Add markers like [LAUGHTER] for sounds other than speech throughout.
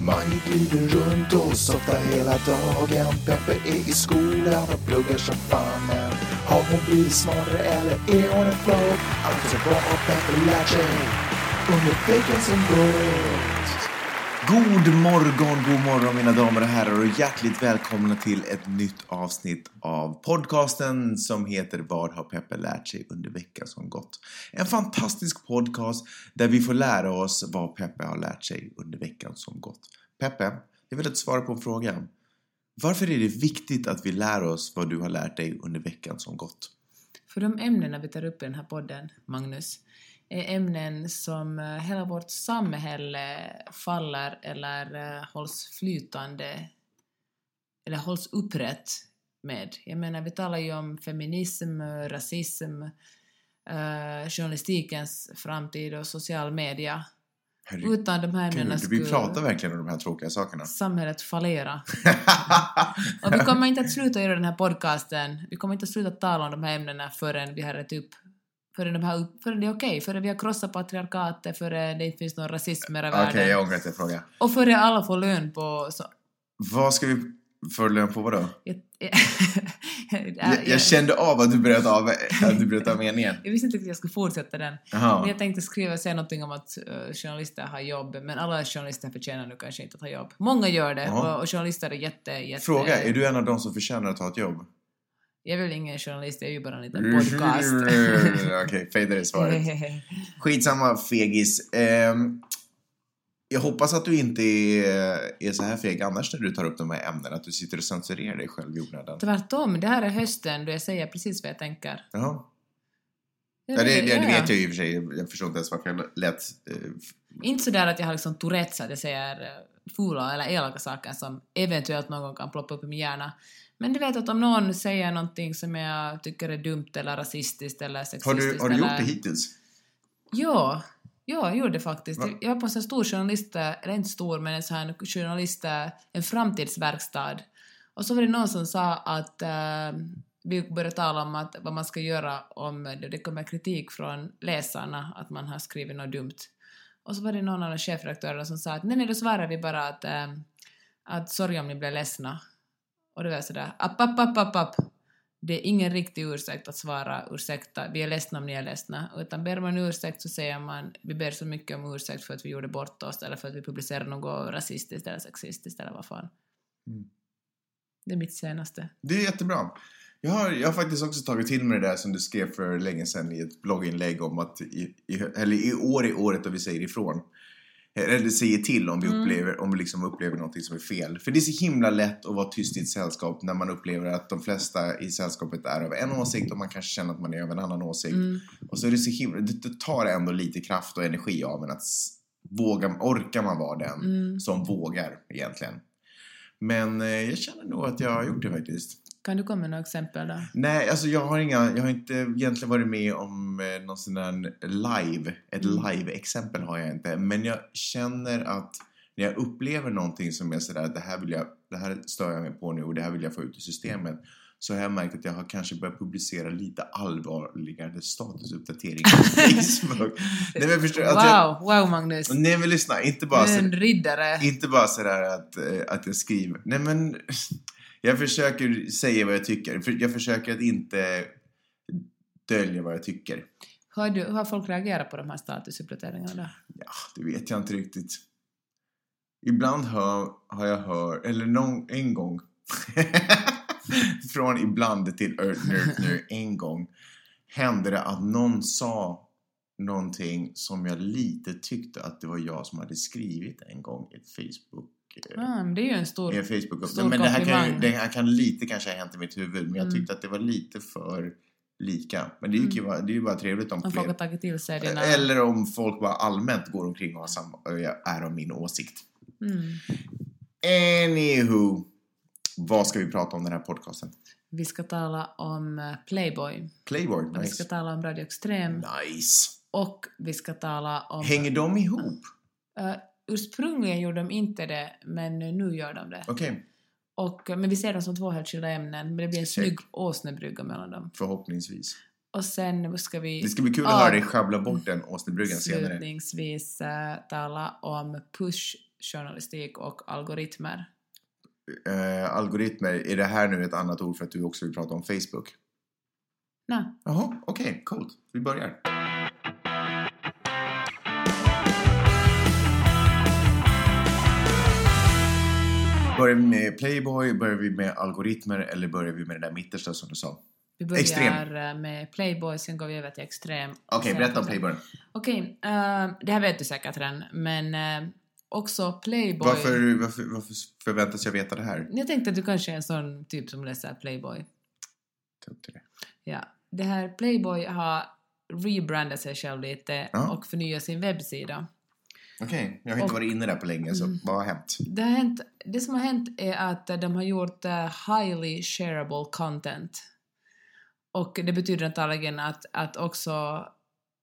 Man glider runt och softar hela dagen. Peppe är i skolan och pluggar som fan. Men har hon blivit smartare eller är hon en flow? Alltså bra har Peppe lärt sig under veckan som? God morgon, god morgon mina damer och herrar och hjärtligt välkomna till ett nytt avsnitt av podcasten som heter Vad har Peppe lärt sig under veckan som gått? En fantastisk podcast där vi får lära oss vad Peppe har lärt sig under veckan som gått. Peppe, jag vill att du svarar på fråga. Varför är det viktigt att vi lär oss vad du har lärt dig under veckan som gått? För de ämnena vi tar upp i den här podden, Magnus, är ämnen som eh, hela vårt samhälle faller eller eh, hålls flytande eller hålls upprätt med. Jag menar, vi talar ju om feminism, rasism, eh, journalistikens framtid och social media. Herregud, Utan de här ämnena vi pratar verkligen om de här tråkiga sakerna. samhället fallera. [LAUGHS] och vi kommer inte att sluta göra den här podcasten, vi kommer inte att sluta tala om de här ämnena förrän vi har rätt upp Förrän, de här, förrän det är okej, förrän vi har krossat patriarkatet, förrän det inte finns någon rasism i Okej, världen. jag ångrar att jag frågar. Och förrän alla får lön på... Så, Vad ska vi få lön på vadå? jag, [LAUGHS] Jag, jag kände av att du bröt av, att du bröt av meningen. jag visste inte att jag skulle fortsätta den. Men Jaha. jag tänkte skriva, säga någonting om att uh, journalister har jobb, men alla journalister förtjänar nu kanske inte att ha jobb. Många gör det, och, och journalister är jätte, jätte... Fråga, är du en av de som förtjänar att ha ett jobb? Jag är väl ingen journalist, jag är ju bara en liten podcast. [LAUGHS] Okej, fejda det svaret. [LAUGHS] Skitsamma, fegis. Ehm, jag hoppas att du inte är, är så här feg annars när du tar upp de här ämnena, att du sitter och censurerar dig själv i onödan. Tvärtom, det här är hösten då jag säger precis vad jag tänker. Jaha. Ja, det, det, det vet jag ju i och för sig. Jag förstår inte ens varför jag lät... eh, Inte sådär att jag har liksom Tourettes, att jag säger eh, fula eller elaka saker som eventuellt någon gång kan ploppa upp i min hjärna. Men du vet att om någon säger någonting som jag tycker är dumt eller rasistiskt eller har sexistiskt du, har du eller... gjort det hittills? Ja, ja, jag gjorde det faktiskt. Va? Jag var på en stor journalist, eller inte stor, men en sån här journalist, en framtidsverkstad. Och så var det någon som sa att eh, vi började tala om att, vad man ska göra om det, kommer kritik från läsarna att man har skrivit något dumt. Och så var det någon av de chefredaktörerna som sa att nej, nej, då svarar vi bara att, eh, att sorry om ni blir ledsna. Och det var sådär, app, app, app, app, app. Det är ingen riktig ursäkt att svara ursäkta, vi är ledsna om ni är ledsna, utan ber man ursäkt så säger man vi ber så mycket om ursäkt för att vi gjorde bort oss eller för att vi publicerade något rasistiskt eller sexistiskt eller vad fan. Mm. Det är mitt senaste. Det är jättebra. Jag har, jag har faktiskt också tagit till mig det där som du skrev för länge sedan i ett blogginlägg om att i, i, eller i år är året då vi säger ifrån. Eller säger till om vi Mm. upplever, om vi liksom upplever någonting som är fel. För det är så himla lätt att vara tyst i ett sällskap när man upplever att de flesta i sällskapet är av en åsikt och man kanske känner att man är av en annan åsikt. Mm. Och så är det så himla, det, tar ändå lite kraft och energi av en att våga, orkar man vara den Mm. som vågar egentligen. Men eh, jag känner nog att jag har gjort det faktiskt. Kan du komma med några exempel då? Nej, alltså jag har inga, jag har inte egentligen varit med om eh, någon sån där live, ett Mm. live-exempel har jag inte. Men jag känner att när jag upplever någonting som är sådär, det här vill jag, det här stör jag mig på nu och det här vill jag få ut i systemet. Så har jag märkt att jag har kanske börjat publicera lite allvarligare statusuppdateringar på [LAUGHS] Facebook. Nej men förstår du? Att jag, Wow, wow Magnus! nej men lyssna, inte Du bara är så, en riddare. inte bara sådär att, eh, att jag skriver. Nej men, jag försöker säga vad jag tycker. Jag försöker att inte dölja vad jag tycker. Hur har, du, hur har folk reagerat på de här statusuppdateringarna då? Ja, det vet jag inte riktigt. Ibland hör, har jag hört, eller någon, en gång. [LAUGHS] Från ibland till nu, en gång. Hände det att någon sa någonting som jag lite tyckte att det var jag som hade skrivit en gång i Facebook. Ah, det är ju en stor... en Facebook Stor men det här, kan, ju- komplimang. det här kan lite kanske ha hänt i mitt huvud men jag Mm. tyckte att det var lite för lika. Men det är ju, Mm. bara, det är ju bara trevligt om Om folk har tagit till sig dina... Eller om folk bara allmänt går omkring och samma, är av min åsikt. Mm. Anywho. Vad ska vi prata om den här podcasten? Vi ska tala om eh, Playboy. Playboy, Och vi ska nice. tala om Radio Extrem. Nice. Och vi ska tala om... Hänger de ihop? Eh, ursprungligen gjorde de inte det, men nu gör de det. Okej, Och, men vi ser dem som två helt skilda ämnen, men det blir en Check. snygg åsnebrygga mellan dem. förhoppningsvis. Och sen ska vi Det ska bli kul att höra dig schabbla bort den åsnebryggan senare. slutningsvis eh, tala om push journalistik och algoritmer. Eh, algoritmer, är det här nu ett annat ord för att du också vill prata om Facebook? Nej, Jaha, okej, coolt. Vi börjar. Börjar vi med Playboy, börjar vi med algoritmer eller börjar vi med det där mittersta som du sa? vi börjar Extrem. eh, med Playboy, sen går vi över till Extrem. Okej, Sen- berätta om Playboy. Okej, eh, det här vet du säkert redan, men eh, också Playboy. Varför, varför, varför förväntas jag veta det här? Jag tänkte att du kanske är en sån typ som läser Playboy. Till det. Ja. Det här Playboy har rebrandat sig själv lite Ja. och förnyat sin webbsida. Okej, jag har inte Och- varit inne där på länge, så Mm. vad har hänt? Det, har hänt, det som har hänt är att de har gjort eh, highly shareable content. Och det betyder antagligen att, att också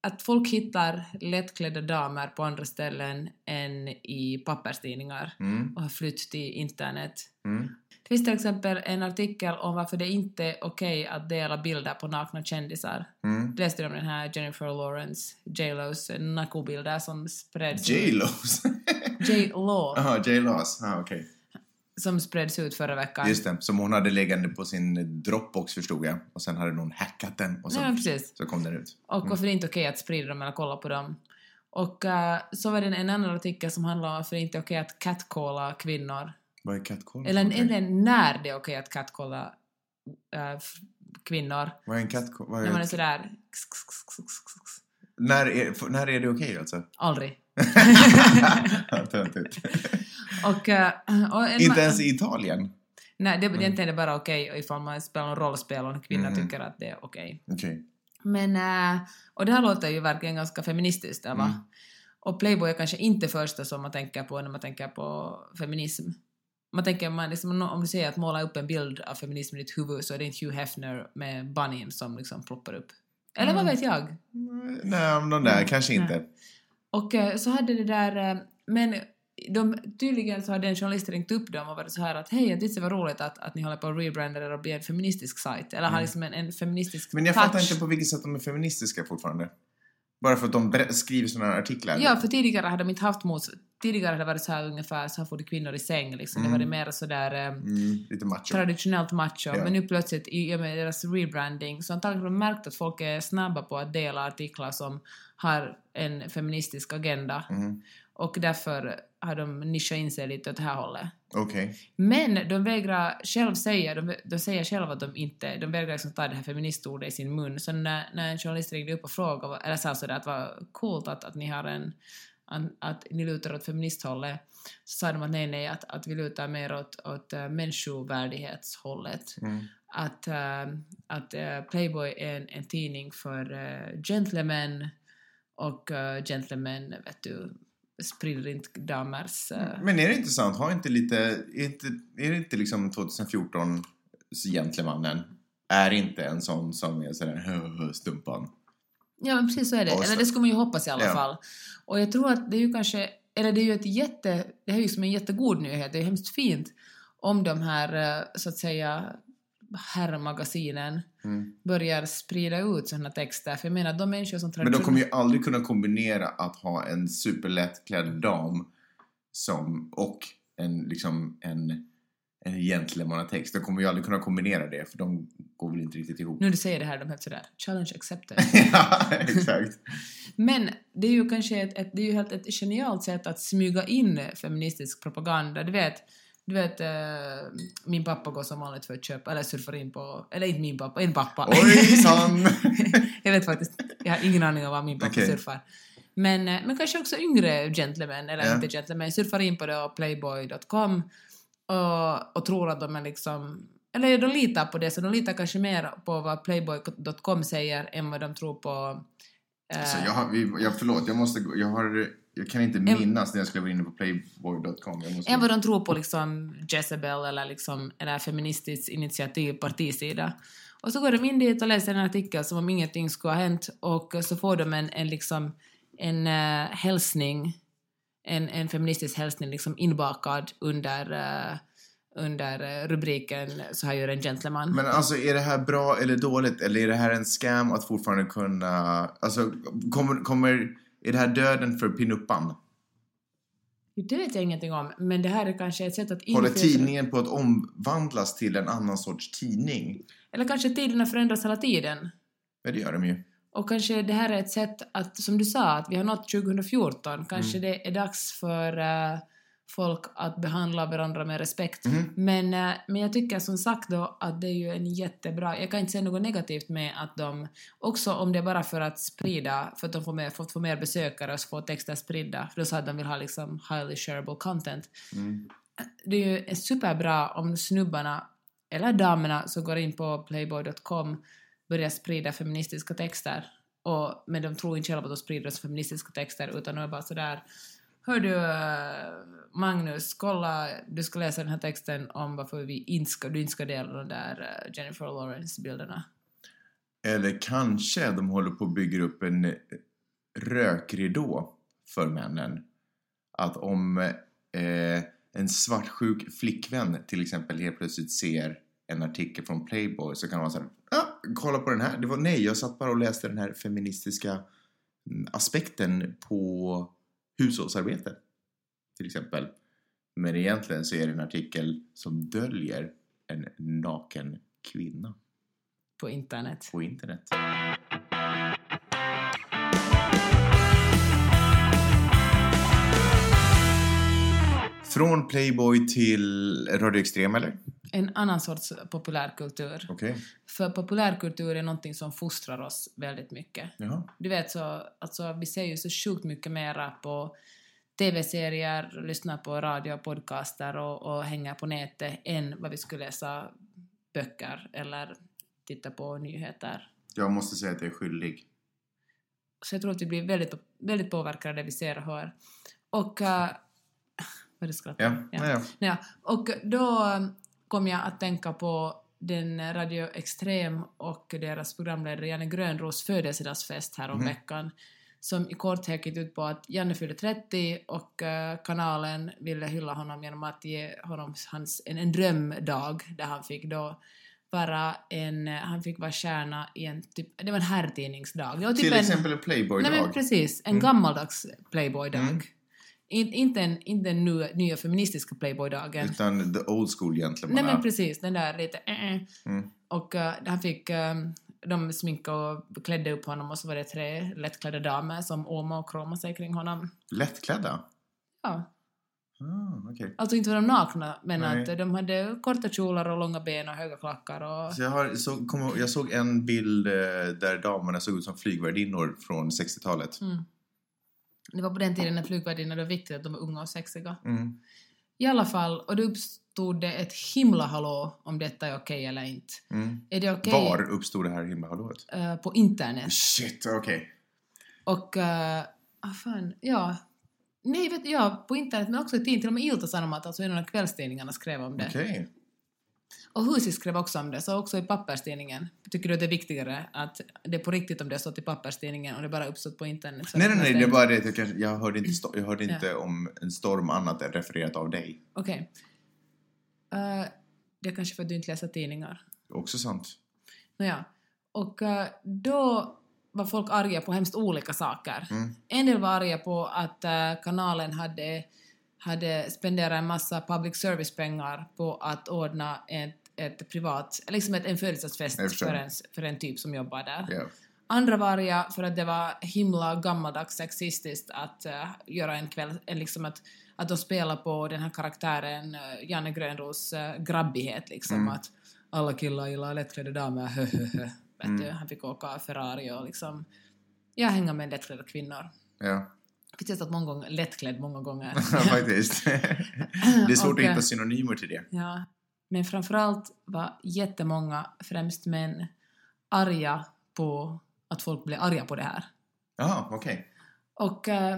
att folk hittar lättklädda damer på andra ställen än i papperstidningar Mm, och har flytt till internet. mm. Det finns till exempel en artikel om varför det inte är okej att dela bilder på nakna kändisar. Mm. Läste du om den här Jennifer Lawrence, J.Los nakobilder som spreds J-Los? [LAUGHS] J.Lo Jaha, J-Los. Ah, okej. Som spreds ut förra veckan. Just det, som hon hade liggande på sin Dropbox förstod jag. Och sen hade någon hackat den och men precis. så kom den ut. Och varför det inte är okej att sprida dem eller kolla på dem. Och eh, så var det en annan artikel som handlade om varför det inte är okej att catcalla kvinnor. Vad är catcall? Eller, eller när det är okej att catcalla f- kvinnor. Vad är en catcall? Är När man är sådär... när, är, när är det okej alltså? Aldrig. Töntigt. Och, eh, och en inte ens i Italien? Nej, det, egentligen är det bara okej ifall man spelar en rollspel och en kvinna Mhm. tycker att det är okej. Okej. Men, äh, och det här låter ju verkligen ganska feministiskt, där, va? Mm. Och Playboy är kanske inte första som man tänker på när man tänker på feminism. Man tänker, man liksom, om du säger att måla upp en bild av feminism i ditt huvud så är det inte Hugh Hefner med bunnyn som liksom ploppar upp. Eller vad Mm. vet jag? Nej, men de där Mm, kanske nej. Och eh, så hade det där, eh, men de, tydligen så hade en journalist ringt upp dem och varit så här att hej, att det var roligt att, att ni håller på att rebranda er och bli en feministisk sajt. Eller har Mm. liksom en, en feministisk Men jag touch. fattar inte på vilket sätt de är feministiska fortfarande. Bara för att de skriver sådana här artiklar. Ja, för tidigare hade de inte haft mot... Tidigare hade det varit så här ungefär, så här får du kvinnor i säng liksom. Mm. Det var det mer sådär eh, Mm, lite macho. traditionellt macho. Ja. Men nu plötsligt i och med deras rebranding så antagligen har de märkt att folk är snabba på att dela artiklar som har en feministisk agenda. Mhm. Och därför har de nischat in sig lite åt det här hållet. Okej. Men de vägrar själv säga, de, de säger själva att de inte, de vägrar liksom ta det här feministordet i sin mun. Så när, när en journalist ringde upp och frågade, eller sa sådär att det var coolt att, att ni har en, att ni lutar åt feministhållet, så sa de att nej, nej, att, att vi lutar mer åt, åt uh, människovärdighetshållet. Mm. Att, eh, att eh, Playboy är en, en tidning för uh, gentlemen och uh, gentlemen, vet du, sprider inte damers... eh, Men är det inte sant? Har inte lite... Är, inte, är det inte liksom 2014 gentlemannen är inte en sån som är sådär "Hö, hö, stumpan? Ja, men precis så är det. Eller det skulle man ju hoppas i alla Ja. fall. Och jag tror att det är ju kanske, eller det är ju ett jätte, det här är ju som en jättegod nyhet, det är hemskt fint om de här, eh, så att säga, herrmagasinen Mm. börjar sprida ut sådana texter. För jag menar, de människor som Men de kommer ju aldrig kunna kombinera att ha en superlättklädd dam som, och en, liksom, en, en gentlemannatext. De kommer ju aldrig kunna kombinera det, för de går väl inte riktigt ihop. Nu du säger det här, de helt sådär, challenge accepted. [LAUGHS] ja, exakt. [LAUGHS] Men det är ju kanske ett, ett, det är ju helt ett genialt sätt att smyga in feministisk propaganda. Du vet, du vet eh, min pappa går som vanligt för att köpa, eller surfar in på, eller inte min pappa, en pappa. Ojsan! [LAUGHS] jag vet faktiskt, jag har ingen aning om vad min pappa Okej. surfar. Men, eh, men kanske också yngre gentlemän, eller Ja. inte gentlemän, surfar in på det och playboy.com och, och tror att de är liksom eller de litar på det, så de litar kanske mer på vad playboy.com säger än vad de tror på eh, Alltså, jag, har, vi, jag, förlåt, jag måste jag har, jag kan inte En- minnas när jag skulle vara inne på playboy.com. Än vad de tror på liksom Jezebel eller liksom eller Feministiskt initiativ partisida. Och så går de in dit och läser en artikel som om ingenting skulle ha hänt och så får de en, en liksom en uh, hälsning, en, en feministisk hälsning liksom inbakad under, eh, under eh, rubriken Så här gör en gentleman. Men alltså, är det här bra eller dåligt? Eller är det här en scam att fortfarande kunna... Alltså, kommer, kommer, är det här döden för pinuppan? Det vet jag ingenting om, men det här är kanske ett sätt att Håller tidningen på att omvandlas till en annan sorts tidning? Eller kanske tiderna förändras hela tiden. Ja, det gör de ju. Och kanske det här är ett sätt att, som du sa, att vi har nått 2014, kanske Mm. det är dags för eh, folk att behandla varandra med respekt. Mhm. Men, eh, men jag tycker som sagt då att det är ju en jättebra, jag kan inte säga något negativt med att de, också om det är bara för att sprida, för att de får mer, fått få mer besökare och få texter spridda, för då sa att de vill ha liksom highly shareable content. Mm. Det är ju superbra om snubbarna, eller damerna som går in på playboy.com börjar sprida feministiska texter. Och, men de tror inte själva att de sprider feministiska texter utan de är bara sådär Hör du eh, Magnus, kolla, du ska läsa den här texten om varför vi inte ska, du inte ska dela de där eh, Jennifer Lawrence-bilderna. Eller kanske de håller på att bygga upp en eh, rökridå för männen. Att om eh, en svartsjuk flickvän till exempel helt plötsligt ser en artikel från Playboy så kan man säga ah, kolla på den här. Det var, nej, jag satt bara och läste den här feministiska mm, aspekten på hushållsarbete. Till exempel. Men egentligen så är det en artikel som döljer en naken kvinna På internet. på internet. Från Playboy till Radio Extrem, eller? En annan sorts populärkultur. Okej. För populärkultur är någonting som fostrar oss väldigt mycket. Jaha. Du vet så, alltså vi ser ju så sjukt mycket mera på tv-serier, lyssnar på radio och podcaster och, och hänger på nätet än vad vi skulle läsa böcker eller titta på nyheter. Jag måste säga att jag är skyldig. Så jag tror att vi blir väldigt, väldigt påverkade vi ser och hör. Och... Uh, [LAUGHS] vad det skrattar? Ja. ja. ja. Ja, och då kom jag att tänka på den Radio Extrem och deras programledare Janne Grönros födelsedagsfest här om Mhm. veckan som i korthet gick ut på att Janne fyllde 30 och eh, kanalen ville hylla honom genom att ge honom hans, en, en drömdag där han fick då vara en, han fick vara stjärna i en typ, det var en herrtidningsdag. Var typ Till exempel en Nej Playboy-dag. men precis, en Mm. gammaldags Playboy-dag. Mm. In, inte den inte den nya, nya feministiska Playboy-dagen. Utan the old school gentleman. Nej men precis, den där lite äh, äh. Mm. Och uh, han fick, um, de sminkade och klädde upp honom och så var det tre lättklädda damer som åmade och kramade sig kring honom. Lättklädda? Ja, Ah, okej. alltså inte var de nakna men Nej. att de hade korta kjolar och långa ben och höga klackar och... Så jag, har, så, kom, jag såg en bild där damerna såg ut som flygvärdinnor från 60-talet. Mm. Det var på den tiden när flygvärdinnor det var viktigt att de var unga och sexiga. Mm. I alla fall, och då uppstod det ett himla hallå om detta är okej eller inte. Mm. Är det okej? Var uppstod det här himlahallået? eh, på internet. Shit, okej. Och, uh, ah fan, ja. Nej, vet, ja, på internet men också i tidningen. Till och med Ilta Sanomat, alltså en av kvällstidningarna skrev om det. Okej. Och Husis skrev också om det, så också i papperstidningen. Tycker du att det är viktigare att det är på riktigt om det har stått i papperstidningen och det bara uppstått på internet? Nej, nej, nej, det- är bara det att jag, kanske, jag hörde inte, jag hörde Ja. inte om en storm annat än refererat av dig. Okej. Eh, det är kanske för att du inte läser tidningar. Också sant. Nåja. Och eh, då var folk arga på hemskt olika saker. Mm. En del var arga på att eh, kanalen hade, hade spenderat en massa public service-pengar på att ordna ett, ett privat, liksom ett, en Jag födelsedagsfest för en, för en typ som jobbar där. Ja. Andra var arga för att det var himla gammaldags sexistiskt att eh, göra en kväll, en liksom att, att de spelar på den här karaktären uh, Janne Grönros uh, grabbighet liksom Mm. att alla killar gillar lättklädda damer, höhöhö. Vet Mm. du, han fick åka Ferrari och liksom, jag hänger med lättklädda kvinnor. Ja, Jag har testat många gånger, lättklädd många gånger. [LAUGHS] faktiskt. det är svårt Och, att eh, hitta synonymer till det. Ja, men framförallt var jättemånga, främst män, arga på att folk blev arga på det här. Jaha, okej. Och, eh,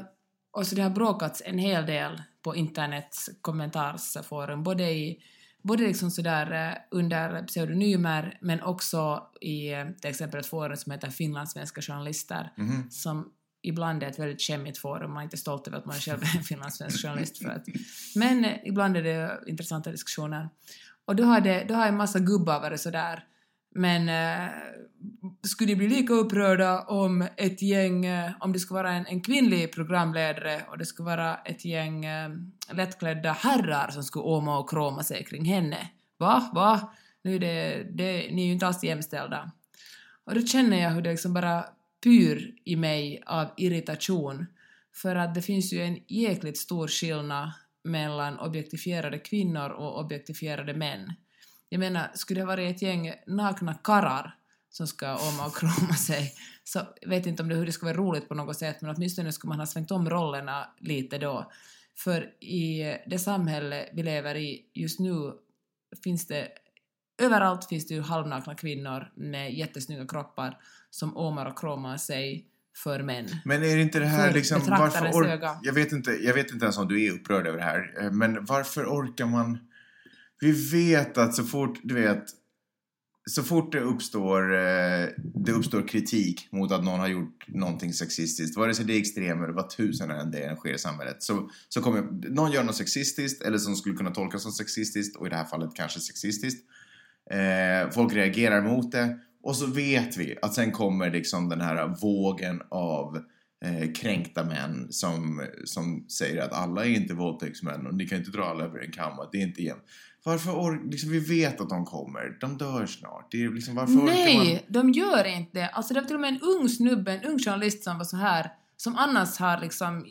och så det har bråkats en hel del på internets kommentarsforum, både i både liksom sådär eh, under pseudonymer men också i eh, till exempel ett forum som heter Finlandssvenska journalister Mhm. som ibland är ett väldigt skämmigt forum, man är inte stolt över att man själv [LAUGHS] är en finlandssvensk journalist för att, men eh, ibland är det intressanta diskussioner. Och då har, det, då har en massa gubbar varit sådär Men äh, skulle ni bli lika upprörda om ett gäng, äh, om det skulle vara en, en kvinnlig programledare och det skulle vara ett gäng äh, lättklädda herrar som skulle åma och kroma sig kring henne? Va? Va? Nu är det, det, ni är ju inte alls jämställda. Och då känner jag hur det liksom bara pyr i mig av irritation för att det finns ju en jäkligt stor skillnad mellan objektifierade kvinnor och objektifierade män. Jag menar, skulle det varit ett gäng nakna karrar som ska oma och kroma sig, så vet inte om det, hur det skulle vara roligt på något sätt, men åtminstone skulle man ha svängt om rollerna lite då. För i det samhälle vi lever i just nu finns det överallt finns det ju halvnakna kvinnor med jättesnygga kroppar som åmar och kromar sig för män. Men är det inte det här För liksom... Varför or- öga. jag, vet inte, jag vet inte ens om du är upprörd över det här. eh, Men varför orkar man... Vi vet att så fort, du vet... Så fort det uppstår, eh, det uppstår kritik mot att någon har gjort någonting sexistiskt, vare sig det är extremer eller vad tusen än det än sker i samhället, så, så kommer någon göra något sexistiskt eller som skulle kunna tolkas som sexistiskt och i det här fallet kanske sexistiskt. Eh, folk reagerar mot det och så vet vi att sen kommer liksom den här vågen av eh, kränkta män som, som säger att alla är inte våldtäktsmän och ni kan inte dra alla över en kam det är inte jämnt. Varför or- liksom, vi vet att de kommer, de dör snart. Det är liksom, varför orkar man... Nej, de gör inte det. Alltså det var till och med en ung snubbe, en ung journalist som var så här, som annars har liksom,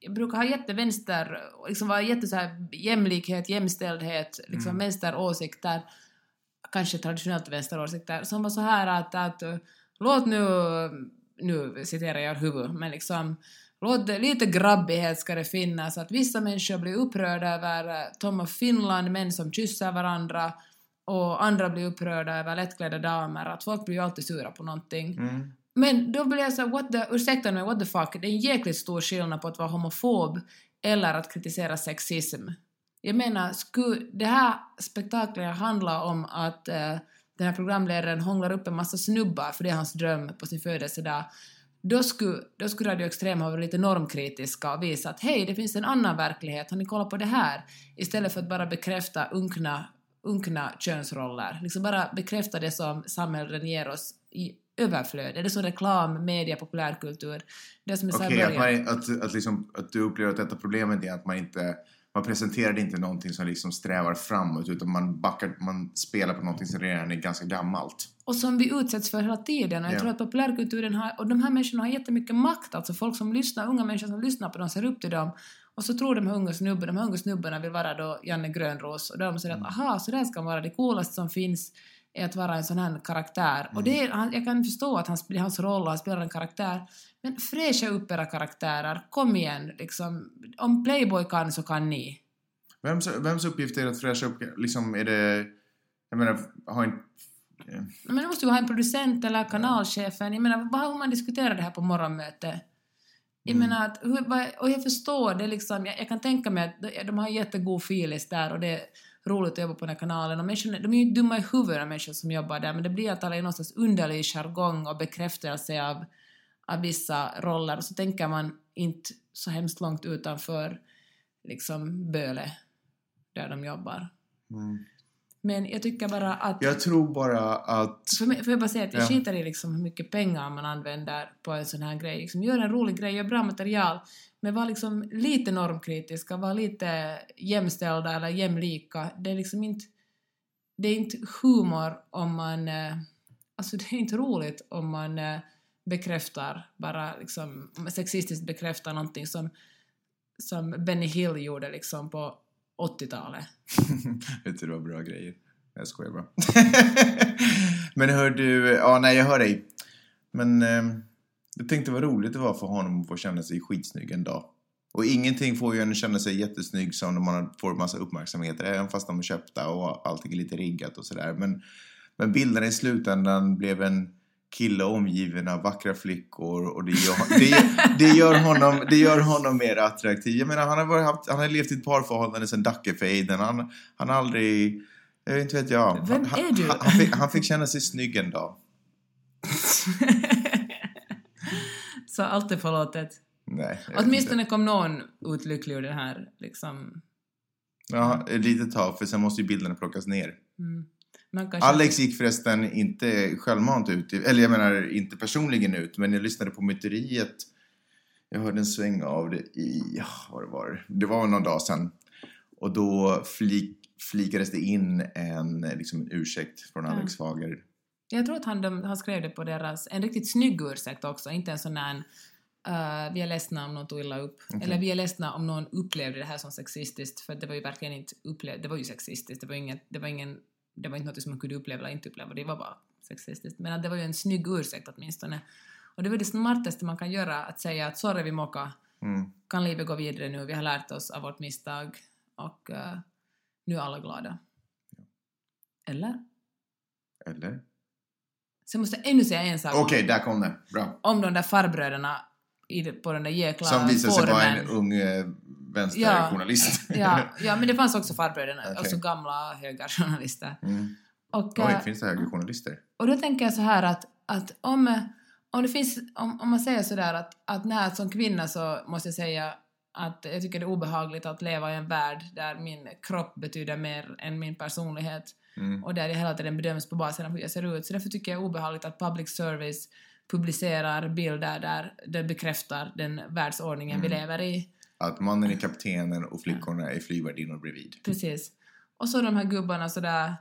jag brukar ha jättevänster, liksom vara jätte så här jämlikhet, jämställdhet, liksom Mm. vänsteråsikter, kanske traditionellt vänsteråsikter, som var så här att, att låt nu, nu citerar jag huvud, men liksom Låt lite grabbighet ska det finnas, att vissa människor blir upprörda över eh, Tom of Finland, män som kysser varandra, och andra blir upprörda över lättklädda damer, att folk blir ju alltid sura på någonting. Mm. Men då blir jag så what the, ursäkta mig, what the fuck, det är en jäkligt stor skillnad på att vara homofob eller att kritisera sexism. Jag menar, skulle det här spektaklet handla om att eh, den här programledaren hånglar upp en massa snubbar, för det är hans dröm på sin födelsedag, då skulle, då skulle Radio Extrem ha varit lite normkritiska och visa att hej, det finns en annan verklighet, har ni kollat på det här? Istället för att bara bekräfta unkna, unkna könsroller. Liksom bara bekräfta det som samhället ger oss i överflöd. Är det som reklam, media, populärkultur? Det som är så här Okej, att, man- att, att, liksom, att du upplever att detta problemet är att man inte man presenterar inte någonting som liksom strävar framåt utan man backar, man spelar på någonting som redan är ganska gammalt. och som vi utsätts för hela tiden. Och jag Ja. tror att populärkulturen har, och de här människorna har jättemycket makt, alltså folk som lyssnar, unga människor som lyssnar på dem, ser upp till dem. Och så tror de här unga snubbarna, de här unga snubbarna vill vara då Janne Grönros och de säger Mm. att aha, så där ska man vara, det coolaste som finns är att vara en sån här karaktär. Och det är, han, jag kan förstå att han, det är hans roll och han spelar en karaktär, men fräscha upp era karaktärer, kom igen, liksom. Om Playboy kan så kan ni. Vems, vems uppgift är det att fräscha upp, liksom är det, jag menar, har inte... Men det måste ju ha en producent eller kanalchefen. Jag menar, vad har man diskuterat det här på morgonmöte? Jag Mm. menar att, och jag förstår det liksom, jag, jag kan tänka mig att de, har jättegod filis där och det roligt att jobba på den här kanalen och människorna, de är ju inte dumma i huvudet människor som jobbar där men det blir att alla är någonstans underlig jargong och bekräftelse av, av vissa roller och så tänker man inte så hemskt långt utanför liksom Böle där de jobbar. Mm. Men jag tycker bara att Jag tror bara att... för mig, får jag bara säga att jag Ja. skiter i liksom hur mycket pengar man använder på en sån här grej. Liksom, gör en rolig grej, gör bra material, men var liksom lite normkritiska, var lite jämställda eller jämlika. Det är liksom inte, det är inte humor om man... eh, Alltså det är inte roligt om man eh, bekräftar, bara liksom sexistiskt bekräftar någonting som, som Benny Hill gjorde liksom på 80-talet. [LAUGHS] Vet du, det var bra grejer. Jag skojar bara. [LAUGHS] Men hör du, ja nej jag hör dig. Men eh, jag tänkte vad roligt det var för honom att få känna sig skitsnygg en dag. Och ingenting får ju en att känna sig jättesnygg som när man får massa uppmärksamheter, även fast de är köpta och allting är lite riggat och sådär. Men, men bilderna i slutändan blev en kille omgiven av vackra flickor och det gör, det, det gör, honom, det gör honom mer attraktiv. Jag menar, han har, varit, haft, han har levt i ett parförhållande sedan Dackefejden. Han, han har aldrig... Jag vet inte vet jag. Vem han, är du? Han, han, fick, han fick känna sig snygg en dag. [LAUGHS] Så allt är förlåtet. Nej, Åtminstone kom någon ut lycklig ur det här. Liksom. Ja, ett litet tag, för sen måste ju bilderna plockas ner. Mm. Kanske... Alex gick förresten inte självmant ut, eller jag menar inte personligen ut, men jag lyssnade på myteriet. Jag hörde en sväng av det i, ja, vad det var det var någon dag sedan. Och då flik, flikades det in en, liksom en ursäkt från Ja. Alex Fager. Jag tror att han, de, han skrev det på deras, en riktigt snygg ursäkt också, inte en sån där uh, vi är ledsna om någon tog illa upp. Okej. Eller vi är ledsna om någon upplevde det här som sexistiskt, för det var ju verkligen inte upplevt, det var ju sexistiskt, det var, inget, det var ingen, det var inte något som man kunde uppleva eller inte uppleva, det var bara sexistiskt. Men att det var ju en snygg ursäkt åtminstone. Och det var det smartaste man kan göra, att säga att sorry vi mocka, Mm. kan livet gå vidare nu, vi har lärt oss av vårt misstag och eh, nu är alla glada. Eller? Eller? Sen måste jag ännu säga en sak. Okej, där kom det. Bra. om de där farbröderna i, på den där jäkla Som visade sig vara en ung eh, vänsterjournalist. [LAUGHS] Ja, ja, men det fanns också farbröderna, Okej. alltså gamla högerjournalister. Mm. Och, Oj, eh, finns det högerjournalister? och då tänker jag så här att, att om, om det finns, om, om man säger sådär att, att när som kvinna så måste jag säga att jag tycker det är obehagligt att leva i en värld där min kropp betyder mer än min personlighet Mm. och där jag hela tiden bedöms på basen av hur jag ser ut. Så därför tycker jag det är obehagligt att public service publicerar bilder där det bekräftar den världsordningen vi Mm. lever i. Att mannen är kaptenen och flickorna är flygvärdinnor bredvid. Precis. Och så de här gubbarna sådär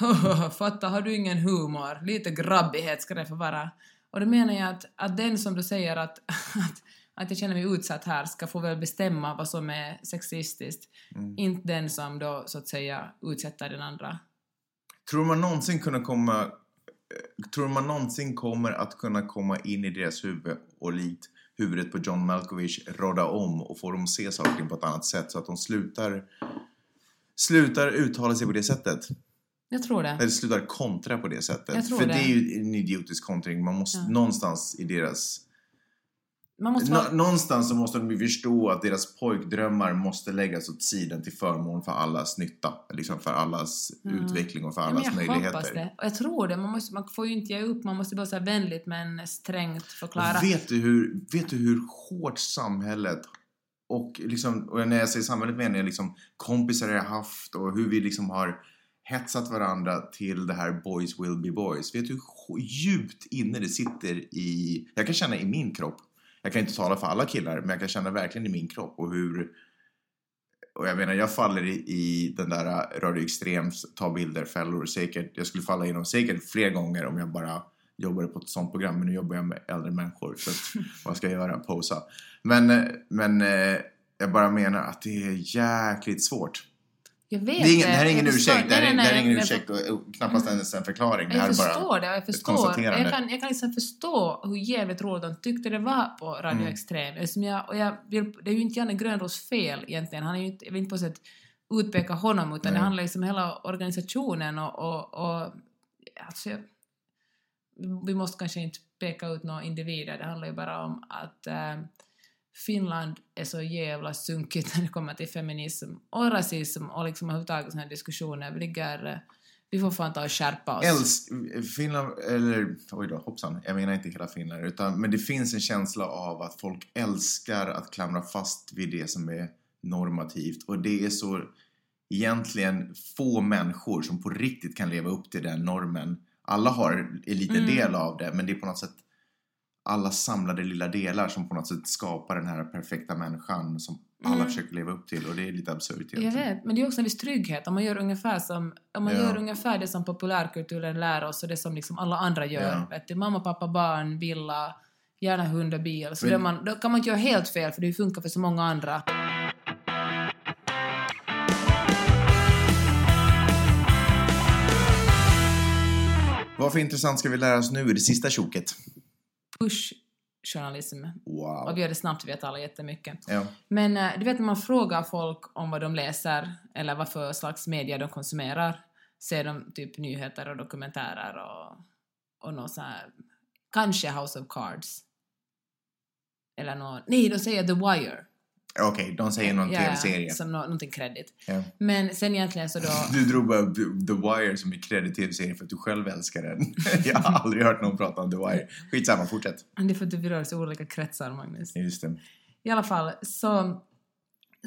[LAUGHS] Fatta, har du ingen humor? Lite grabbighet ska det få vara. Och då menar jag att, att den som du säger att, [LAUGHS] att, att jag känner mig utsatt här ska få väl bestämma vad som är sexistiskt. Mm. Inte den som då så att säga utsätter den andra. Tror man någonsin kunna komma... eh, Tror man någonsin kommer att kunna komma in i deras huvud och likt huvudet på John Malkovich råda om och få dem att se saker på ett annat sätt så att de slutar slutar uttala sig på det sättet. Jag tror det. Eller slutar kontra på det sättet. Jag tror För det. det är ju en idiotisk kontring. Man måste Ja. någonstans i deras... Man måste Nå, vara... någonstans så måste de ju förstå att deras pojkdrömmar måste läggas åt sidan till förmån för allas nytta. Liksom för allas Mm. utveckling och för Ja, allas jag möjligheter. hoppas det. Och jag tror det. Man, måste, man får ju inte ge upp. Man måste bara här vänligt men strängt förklara. Och vet, du hur, vet du hur hårt samhället och, liksom, och när jag säger samhället menar jag liksom kompisar jag haft och hur vi liksom har hetsat varandra till det här boys will be boys. Vet du hur djupt inne det sitter i, jag kan känna i min kropp, jag kan inte tala för alla killar, men jag kan känna verkligen i min kropp och hur och jag menar, jag faller i, i den där Radio Extrems ta bilder-fällor säkert. Jag skulle falla inom säkert fler gånger om jag bara jobbade på ett sånt program. Men nu jobbar jag med äldre människor. Så att, [LAUGHS] vad ska jag göra? Posa. Men, men eh, jag bara menar att det är jäkligt svårt. Jag vet Det, är ingen, det här är ingen ursäkt. Det här är, nej, nej, det här är ingen nej, ursäkt och knappast ens en förklaring. Det här Jag förstår det jag förstår. Jag kan, jag kan liksom förstå hur jävligt roligt de tyckte det var på Radio Mm. Extrem. Eftersom jag, och jag vill, det är ju inte Janne Grönros fel egentligen. Han är ju inte, jag vill inte på sätt utpeka honom utan Nej. det handlar liksom om hela organisationen och, och, och alltså jag, vi måste kanske inte peka ut några individer. Det handlar ju bara om att eh, Finland är så jävla sunkigt när det kommer till feminism och rasism och liksom överhuvudtaget sådana diskussioner. Vi ligger... eh, Vi får fan ta och skärpa oss. Älsk, Finland, eller oj då, hoppsan, jag menar inte hela Finland, utan, men det finns en känsla av att folk älskar att klamra fast vid det som är normativt och det är så egentligen få människor som på riktigt kan leva upp till den normen. Alla har en liten Mm. del av det, men det är på något sätt alla samlade lilla delar som på något sätt skapar den här perfekta människan som alla Mm. försöker leva upp till och det är lite absurt Jag egentligen. vet, men det är också en viss trygghet om man gör ungefär, som, om man Ja. gör ungefär det som populärkulturen lär oss och det som liksom alla andra gör. Ja. Vet du, mamma, pappa, barn, villa, gärna hund och bil. Så Men- då, man, då kan man inte göra helt fel för det funkar för så många andra. Vad för intressant ska vi lära oss nu i det sista tjoket? Push-journalism. Och Wow. vi gör det snabbt, vet alla jättemycket. Ja. Men eh, du vet när man frågar folk om vad de läser eller vad för slags media de konsumerar, ser de typ nyheter och dokumentärer och, och något så här, kanske House of Cards. Eller något, nej, de säger The Wire. Okej, de säger någon Ja, tv-serie. Som nå, någonting kredit. Ja. Men sen egentligen så då... Du drog bara The Wire som är credit tv-serie för att du själv älskar den. [LAUGHS] Jag har aldrig hört någon prata om The Wire. Skitsamma, fortsätt. Det är för att du rör sig i olika kretsar, Magnus. Just det. I alla fall, så...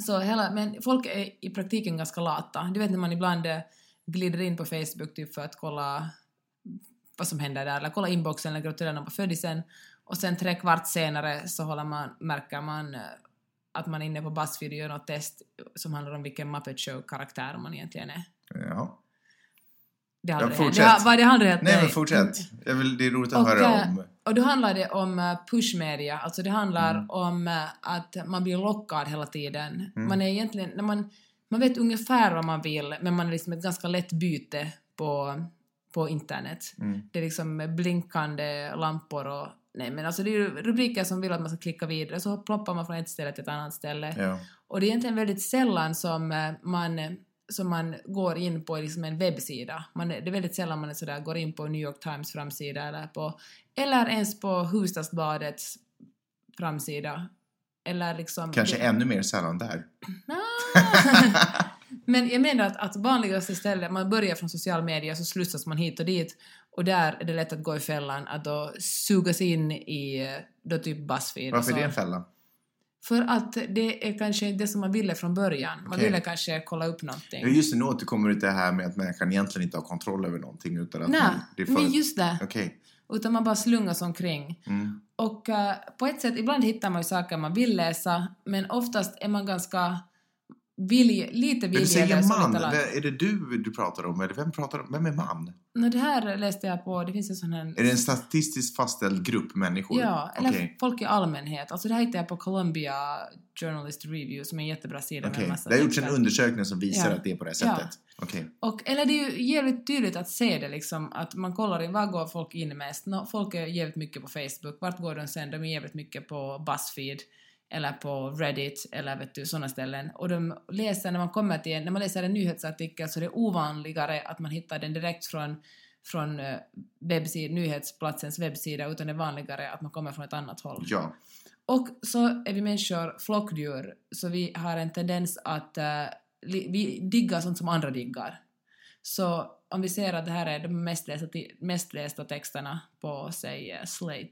så hela, men folk är i praktiken ganska lata. Du vet när man ibland eh, glider in på Facebook typ för att kolla vad som händer där, eller kolla inboxen eller gratulera någon på födelsen och sen tre kvart senare så håller man, märker man eh, att man är inne på Buzzfeed och gör något test som handlar om vilken Muppet Show-karaktär man egentligen är. Ja. Det har Ja, fortsätt. Det har, vad det aldrig hänt Nej, men fortsätt. Jag vill, det är roligt att Och, höra eh, om... Och då handlar det om eh, pushmedia, alltså det handlar Mm. om eh, att man blir lockad hela tiden. Mm. Man är egentligen, när man, man vet ungefär vad man vill, men man är liksom ett ganska lätt byte på, på internet. Mm. Det är liksom blinkande lampor och nej men alltså det är ju rubriker som vill att man ska klicka vidare så ploppar man från ett ställe till ett annat ställe. Ja. Och det är egentligen väldigt sällan som eh, man, som man går in på liksom en webbsida. Man, det är väldigt sällan man är sådär, går in på New York Times framsida eller, på, eller ens på Hufvudstadsbladets framsida. Eller liksom... Kanske det, ännu mer sällan där. [LAUGHS] Men jag menar att, att vanligaste stället, man börjar från social media så slussas man hit och dit och där är det lätt att gå i fällan att då sugas in i eh, då typ Buzzfeed. Varför är det en fälla? För att det är kanske inte det som man ville från början. Man Okej. ville kanske kolla upp någonting. Ja, just det, nu återkommer det här med att människan egentligen inte har kontroll över någonting utan att Nej, man, det för... men just det. Okej. Utan man bara slungas omkring. Mm. Och eh, på ett sätt, ibland hittar man ju saker man vill läsa, men oftast är man ganska vilj, lite Men du säger man, är det du du pratar om eller vem pratar om? Vem är man? Nå, det här läste jag på, det finns en sån här... Är det en statistiskt fastställd grupp människor? Ja, eller Okej. folk i allmänhet. Alltså det här hittade jag på Columbia Journalist Review som är en jättebra sida med en massa Det har gjorts en undersökning som visar Ja. att det är på det här Ja. sättet? Okej. Och, eller det är ju jävligt tydligt att se det liksom, att man kollar in, var går folk in mest? Nå, folk är jävligt mycket på Facebook, vart går de sen? De är jävligt mycket på Buzzfeed eller på Reddit eller vet du, sådana ställen. Och de läser, när man kommer till, en- när man läser en nyhetsartikel så är det ovanligare att man hittar den direkt från från eh, webbsid, nyhetsplatsens webbsida utan det är vanligare att man kommer från ett annat håll. Ja. Och så är vi människor flockdjur, så vi har en tendens att li, vi diggar sånt som andra diggar. Så om vi ser att det här är de mest lästa, mest lästa texterna på, säg, eh, Slate,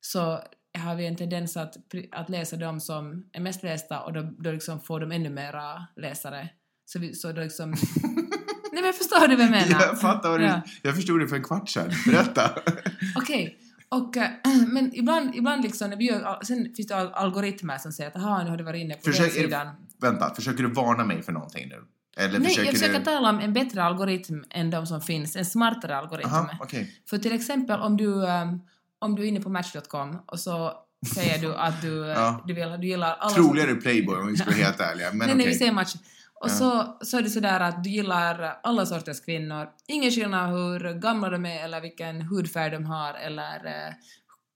så har vi en tendens att, att läsa de som är mest lästa och då, då liksom får de ännu mera läsare. Så, vi, så då liksom... [LAUGHS] Nej men förstår du vad jag menar? Jag fattar vad du... Ja. Jag förstod det för en kvart sedan. Berätta. [LAUGHS] Okej, och eh, men ibland, ibland liksom, när vi gör, sen finns det al- algoritmer som säger att aha, nu har du varit inne på Försök- den sidan. Vänta, försöker du varna mig för någonting nu? Eller Nej, försöker jag försöker du... tala om en bättre algoritm än de som finns, en smartare algoritm. Aha, okej. För till exempel om du, ehm, om du är inne på Match.com och så säger du att du, [LAUGHS] Ja. du, vill, du gillar alla... Troligare Playboy om vi ska vara helt [LAUGHS] ärliga. Men nej, nej, vi säger Match. Och Ja. så, så är det sådär att du gillar alla sorters kvinnor. Ingen skillnad hur gamla de är eller vilken hudfärg de har eller eh,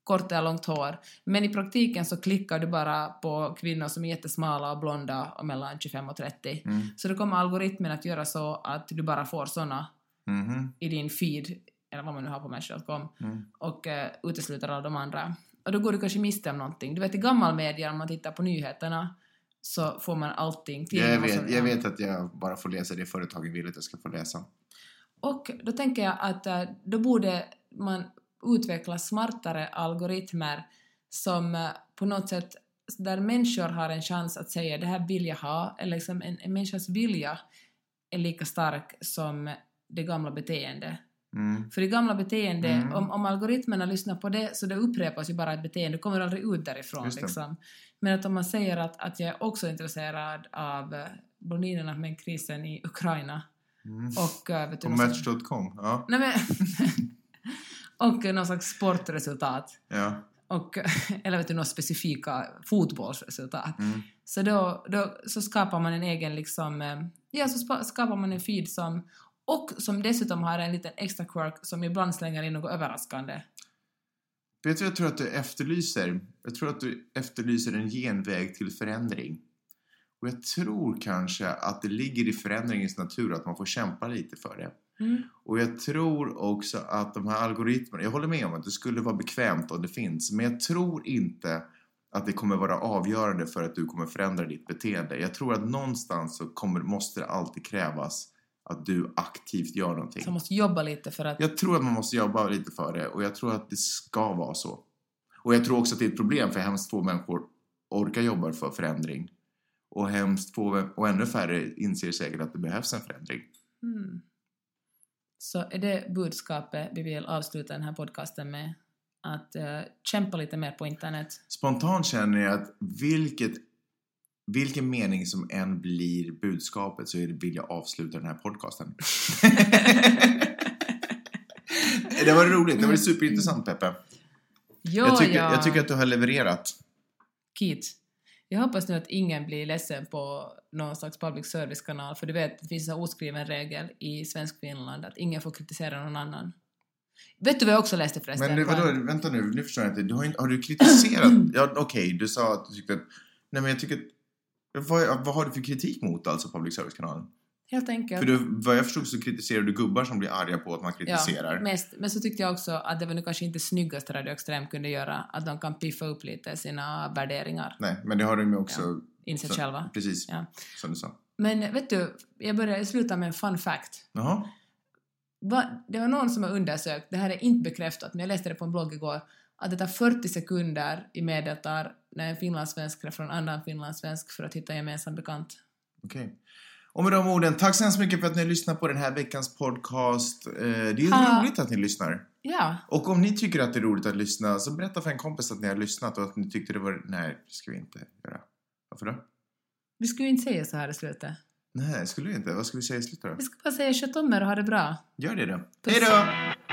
kort eller långt hår. Men i praktiken så klickar du bara på kvinnor som är jättesmala och blonda och mellan 25 och 30. Mm. Så då kommer algoritmen att göra så att du bara får såna Mhm. i din feed, eller vad man nu har på Match.com, Mm. och eh, utesluter alla de andra. Och då går du kanske miste om någonting. Du vet i gammal media, om man tittar på nyheterna, så får man allting. Jag, Tidningar vet, jag vet att jag bara får läsa det företagen vill att jag ska få läsa. Och då tänker jag att eh, då borde man utveckla smartare algoritmer som eh, på något sätt där människor har en chans att säga det här vill jag ha, eller liksom en, en människas vilja är lika stark som det gamla beteendet. Mm. För i gamla beteende, Mm. om, om algoritmerna lyssnar på det så det upprepas ju bara ett beteende, du kommer aldrig ut därifrån. Det. Liksom. Men att om man säger att, att jag är också intresserad av eh, blondinerna med krisen i Ukraina Mm. och eh, vet du, slags- Match.com? Ja. Nej men... [LAUGHS] och någon slags sportresultat. ja. Och, [LAUGHS] eller vet du, några specifika fotbollsresultat. Mm. Så då, då så skapar man en egen liksom... eh, Ja, så skapar man en feed som... Och som dessutom har en liten extra quirk som ibland slänger in något överraskande. Vet du vad jag tror att du efterlyser? Jag tror att du efterlyser en genväg till förändring. Och jag tror kanske att det ligger i förändringens natur att man får kämpa lite för det. Mm. Och jag tror också att de här algoritmerna, jag håller med om att det skulle vara bekvämt om det finns, men jag tror inte att det kommer vara avgörande för att du kommer förändra ditt beteende. Jag tror att någonstans så kommer, måste det alltid krävas att du aktivt gör någonting. Så man måste jobba lite för att... Jag tror att man måste jobba lite för det och jag tror att det ska vara så. Och jag tror också att det är ett problem för hemskt få människor orkar jobba för förändring. Och hemskt få, och ännu färre inser säkert att det behövs en förändring. Mm. så är det budskapet vi vill avsluta den här podcasten med. Att eh, kämpa lite mer på internet. Spontant känner jag att vilket, vilken mening som än blir budskapet så vill jag avsluta den här podcasten. [LAUGHS] det var roligt, det var superintressant Peppe. Ja, Jag tycker, ja. jag tycker att du har levererat. Kit. Jag hoppas nu att ingen blir ledsen på någon slags public service-kanal, för du vet, det finns en oskriven regel i svensk Finland att ingen får kritisera någon annan. Vet du vad jag också läste förresten? Men det, vadå, vänta nu, nu förstår jag inte. Du har, inte- har du kritiserat? [CLEARS THROAT] Ja, okej, du sa att du tyckte att... Nej, men jag tycker att... Vad, vad har du för kritik mot alltså public service-kanalen? Helt enkelt. För du, vad jag förstod så kritiserar du gubbar som blir arga på att man kritiserar. Ja, mest. Men så tyckte jag också att det var nu kanske inte snyggaste Radio Extrem kunde göra, att de kan piffa upp lite sina värderingar, Nej, men det har de ju också... inse så- själva. Precis, Ja. som du sa. Men vet du, jag börjar sluta med en fun fact. Jaha. Va, det var någon som har undersökt, det här är inte bekräftat, men jag läste det på en blogg igår, att det tar 40 sekunder i medeltal när en finlandssvensk träffar en annan finlandssvensk för att hitta en gemensam bekant. Okej. Och med de orden, tack så hemskt mycket för att ni har lyssnat på den här veckans podcast. Eh, Det är Ha. roligt att ni lyssnar. Ja, Och om ni tycker att det är roligt att lyssna, så berätta för en kompis att ni har lyssnat och att ni tyckte det var... Nej, det ska vi inte göra. Varför då? vi skulle ju inte säga så här i slutet. Nej, skulle vi inte. Vad ska vi säga i slutet då? Vi ska bara säga sköt om er och ha det bra. Gör det då. Puss. Hej då!